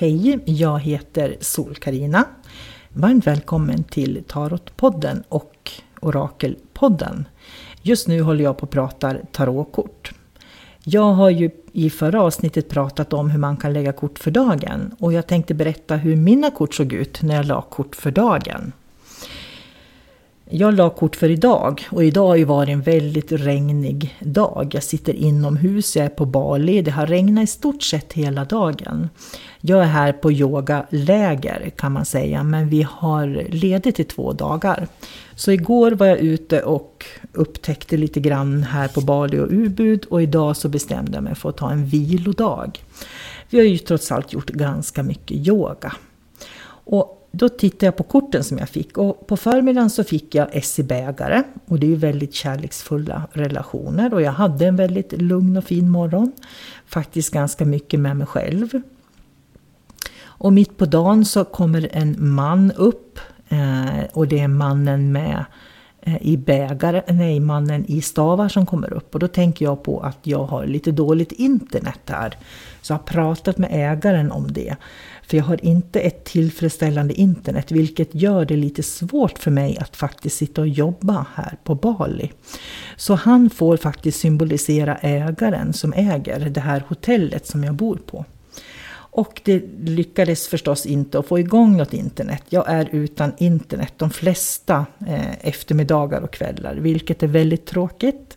Hej, jag heter sol karina Varmt välkommen till Tarotpodden och Orakelpodden. Just nu håller jag på och pratar tarotkort. Jag har ju i förra avsnittet pratat om hur man kan lägga kort för dagen och jag tänkte berätta hur mina kort såg ut när jag la kort för dagen. Jag la kort för idag och idag har ju varit en väldigt regnig dag. Jag sitter inomhus, jag är på Bali, det har regnat i stort sett hela dagen. Jag är här på yogaläger kan man säga, men vi har ledigt i två dagar. Så igår var jag ute och upptäckte lite grann här på Bali och Ubud och idag så bestämde jag mig för att ta en vilodag. Vi har ju trots allt gjort ganska mycket yoga. Och då tittade jag på korten som jag fick och på förmiddagen så fick jag Essie-bägare och det är ju väldigt kärleksfulla relationer och jag hade en väldigt lugn och fin morgon. Faktiskt ganska mycket med mig själv. Och mitt på dagen så kommer en man upp eh, och det är mannen med eh, i bägare, nej mannen i stavar som kommer upp och då tänker jag på att jag har lite dåligt internet här. Så jag har pratat med ägaren om det. För jag har inte ett tillfredsställande internet vilket gör det lite svårt för mig att faktiskt sitta och jobba här på Bali. Så han får faktiskt symbolisera ägaren som äger det här hotellet som jag bor på. Och det lyckades förstås inte att få igång något internet. Jag är utan internet de flesta eh, eftermiddagar och kvällar, vilket är väldigt tråkigt.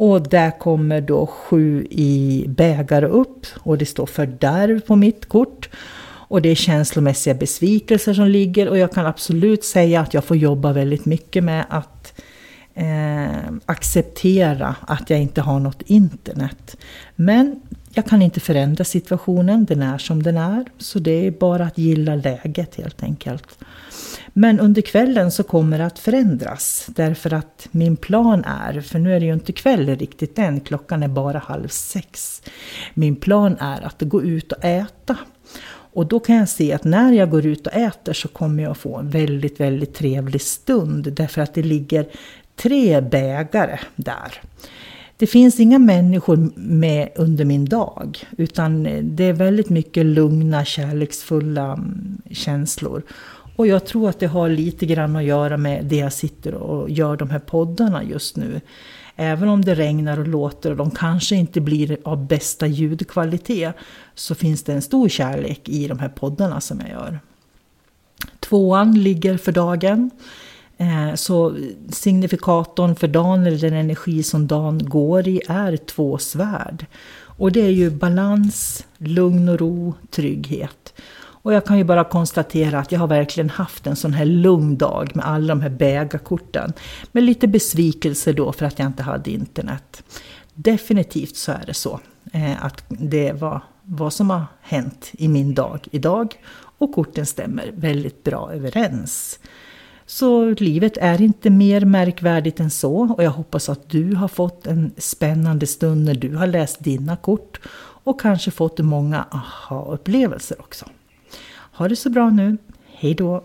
Och där kommer då sju i bägare upp och det står fördärv på mitt kort. Och det är känslomässiga besvikelser som ligger och jag kan absolut säga att jag får jobba väldigt mycket med att eh, acceptera att jag inte har något internet. Men jag kan inte förändra situationen, den är som den är. Så det är bara att gilla läget helt enkelt. Men under kvällen så kommer det att förändras. Därför att min plan är, för nu är det ju inte kväll riktigt än, klockan är bara halv sex. Min plan är att gå ut och äta. Och då kan jag se att när jag går ut och äter så kommer jag få en väldigt, väldigt trevlig stund. Därför att det ligger tre bägare där. Det finns inga människor med under min dag, utan det är väldigt mycket lugna, kärleksfulla mm, känslor. Och jag tror att det har lite grann att göra med det jag sitter och gör de här poddarna just nu. Även om det regnar och låter och de kanske inte blir av bästa ljudkvalitet så finns det en stor kärlek i de här poddarna som jag gör. Tvåan ligger för dagen. Eh, så signifikatorn för dagen, eller den energi som dagen går i, är två svärd. Och det är ju balans, lugn och ro, trygghet. Och jag kan ju bara konstatera att jag har verkligen haft en sån här lugn dag med alla de här bägarkorten. Med lite besvikelse då för att jag inte hade internet. Definitivt så är det så. Eh, att det var vad som har hänt i min dag idag. Och korten stämmer väldigt bra överens. Så livet är inte mer märkvärdigt än så och jag hoppas att du har fått en spännande stund när du har läst dina kort och kanske fått många aha-upplevelser också. Ha det så bra nu. Hej då!